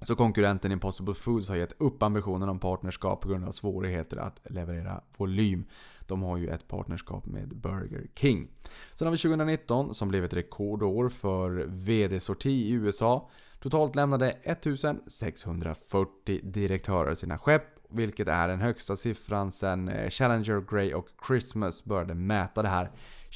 Så konkurrenten Impossible Foods har gett upp ambitionen om partnerskap på grund av svårigheter att leverera volym. De har ju ett partnerskap med Burger King. Sen har vi 2019 som blev ett rekordår för VD-sorti i USA. Totalt lämnade 1640 direktörer sina skepp, vilket är den högsta siffran sedan eh, Challenger, Grey och Christmas började mäta det här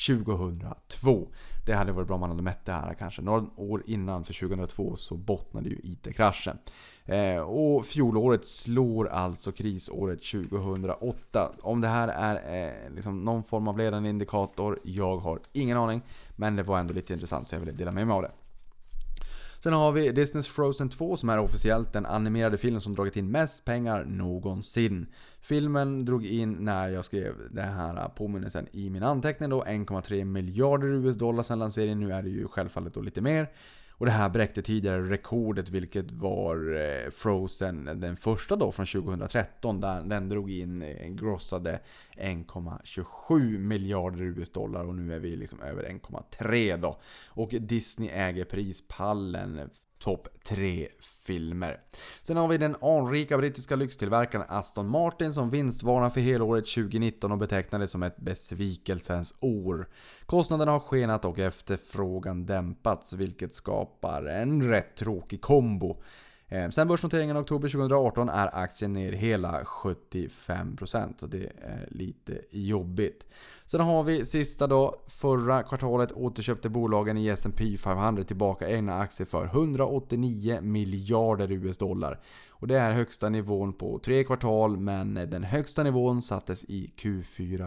2002. Det hade varit bra om man hade mätt det här kanske. Några år innan, för 2002, så bottnade ju IT-kraschen. Eh, och fjolåret slår alltså krisåret 2008. Om det här är eh, liksom någon form av ledande indikator, jag har ingen aning. Men det var ändå lite intressant så jag ville dela med mig av det. Sen har vi Disneys Frozen 2 som är officiellt den animerade film som dragit in mest pengar någonsin. Filmen drog in, när jag skrev den här påminnelsen i min anteckning då, 1,3 miljarder US-dollar sen lanseringen. Nu är det ju självfallet då lite mer. Och det här bräckte tidigare rekordet vilket var eh, Frozen, den första då från 2013. Där den drog in, eh, grossade 1,27 miljarder US-dollar och nu är vi liksom över 1,3 då. Och Disney äger prispallen topp 3 filmer. Sen har vi den anrika brittiska lyxtillverkaren Aston Martin som vinstvarnar för helåret 2019 och betecknar det som ett besvikelsens år. Kostnaderna har skenat och efterfrågan dämpats vilket skapar en rätt tråkig kombo. Eh, sen börsnoteringen i oktober 2018 är aktien ner hela 75%. Så det är lite jobbigt. Sen har vi sista då. Förra kvartalet återköpte bolagen i S&P 500 tillbaka egna aktier för 189 miljarder US-dollar. Och det är högsta nivån på tre kvartal men den högsta nivån sattes i Q4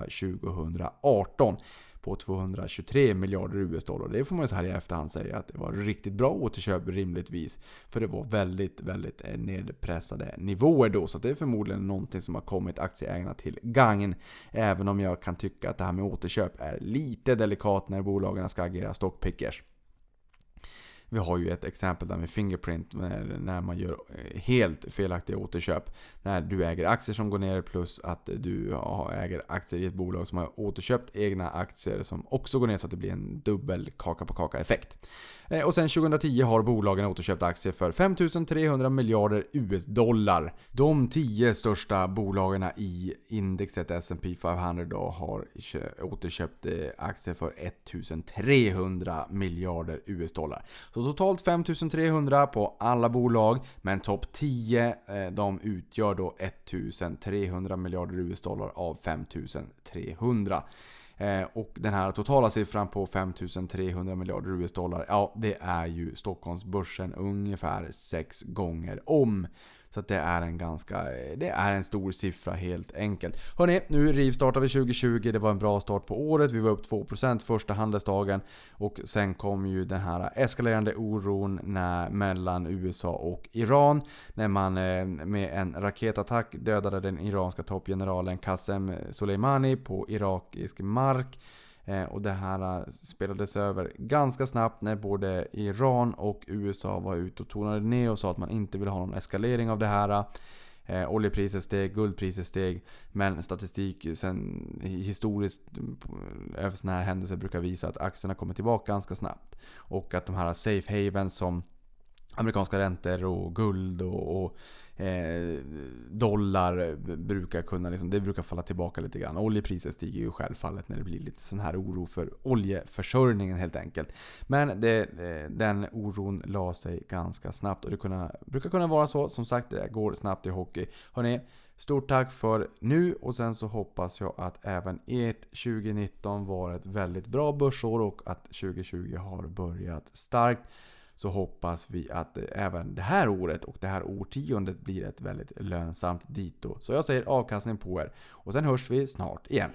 2018 på 223 miljarder US-dollar. Det får man ju så här i efterhand säga att det var riktigt bra återköp rimligtvis. För det var väldigt, väldigt eh, nedpressade nivåer då. Så det är förmodligen någonting som har kommit aktieägarna till gagn. Även om jag kan tycka att det här med återköp är lite delikat när bolagen ska agera stockpickers. Vi har ju ett exempel där med Fingerprint när man gör eh, helt felaktiga återköp. När du äger aktier som går ner plus att du äger aktier i ett bolag som har återköpt egna aktier som också går ner så att det blir en dubbel kaka på kaka effekt. Eh, och sen 2010 har bolagen återköpt aktier för 5300 miljarder US-dollar. De 10 största bolagen i indexet S&P 500 då har återköpt eh, aktier för 1300 miljarder US-dollar. Så totalt 5300 på alla bolag, men topp 10 eh, de utgör då 1300 miljarder US-dollar av 5300. Eh, och den här totala siffran på 5300 miljarder US-dollar, ja det är ju Stockholmsbörsen ungefär 6 gånger om. Så att det är en ganska, det är en stor siffra helt enkelt. Hörni, nu rivstartar vi 2020. Det var en bra start på året. Vi var upp 2% första handelsdagen. Och sen kom ju den här eskalerande oron när, mellan USA och Iran. När man eh, med en raketattack dödade den iranska toppgeneralen Qasem Soleimani på irakisk mark. Eh, och det här eh, spelades över ganska snabbt när både Iran och USA var ute och tonade ner och sa att man inte vill ha någon eskalering av det här. Eh, oljepriset steg, guldpriset steg. Men statistik sen historiskt eh, över sådana här händelser brukar visa att aktierna kommer tillbaka ganska snabbt. Och att de här safe havens som amerikanska räntor och guld och, och eh, dollar brukar kunna liksom, det brukar falla tillbaka lite grann. Oljepriset stiger ju självfallet när det blir lite sån här oro för oljeförsörjningen helt enkelt. Men det, eh, den oron la sig ganska snabbt och det kunna, brukar kunna vara så. Som sagt, det går snabbt i hockey. Hörrni, Stort tack för nu och sen så hoppas jag att även ert 2019 var ett väldigt bra börsår och att 2020 har börjat starkt så hoppas vi att även det här året och det här årtiondet blir ett väldigt lönsamt dito. Så jag säger avkastning på er. Och sen hörs vi snart igen.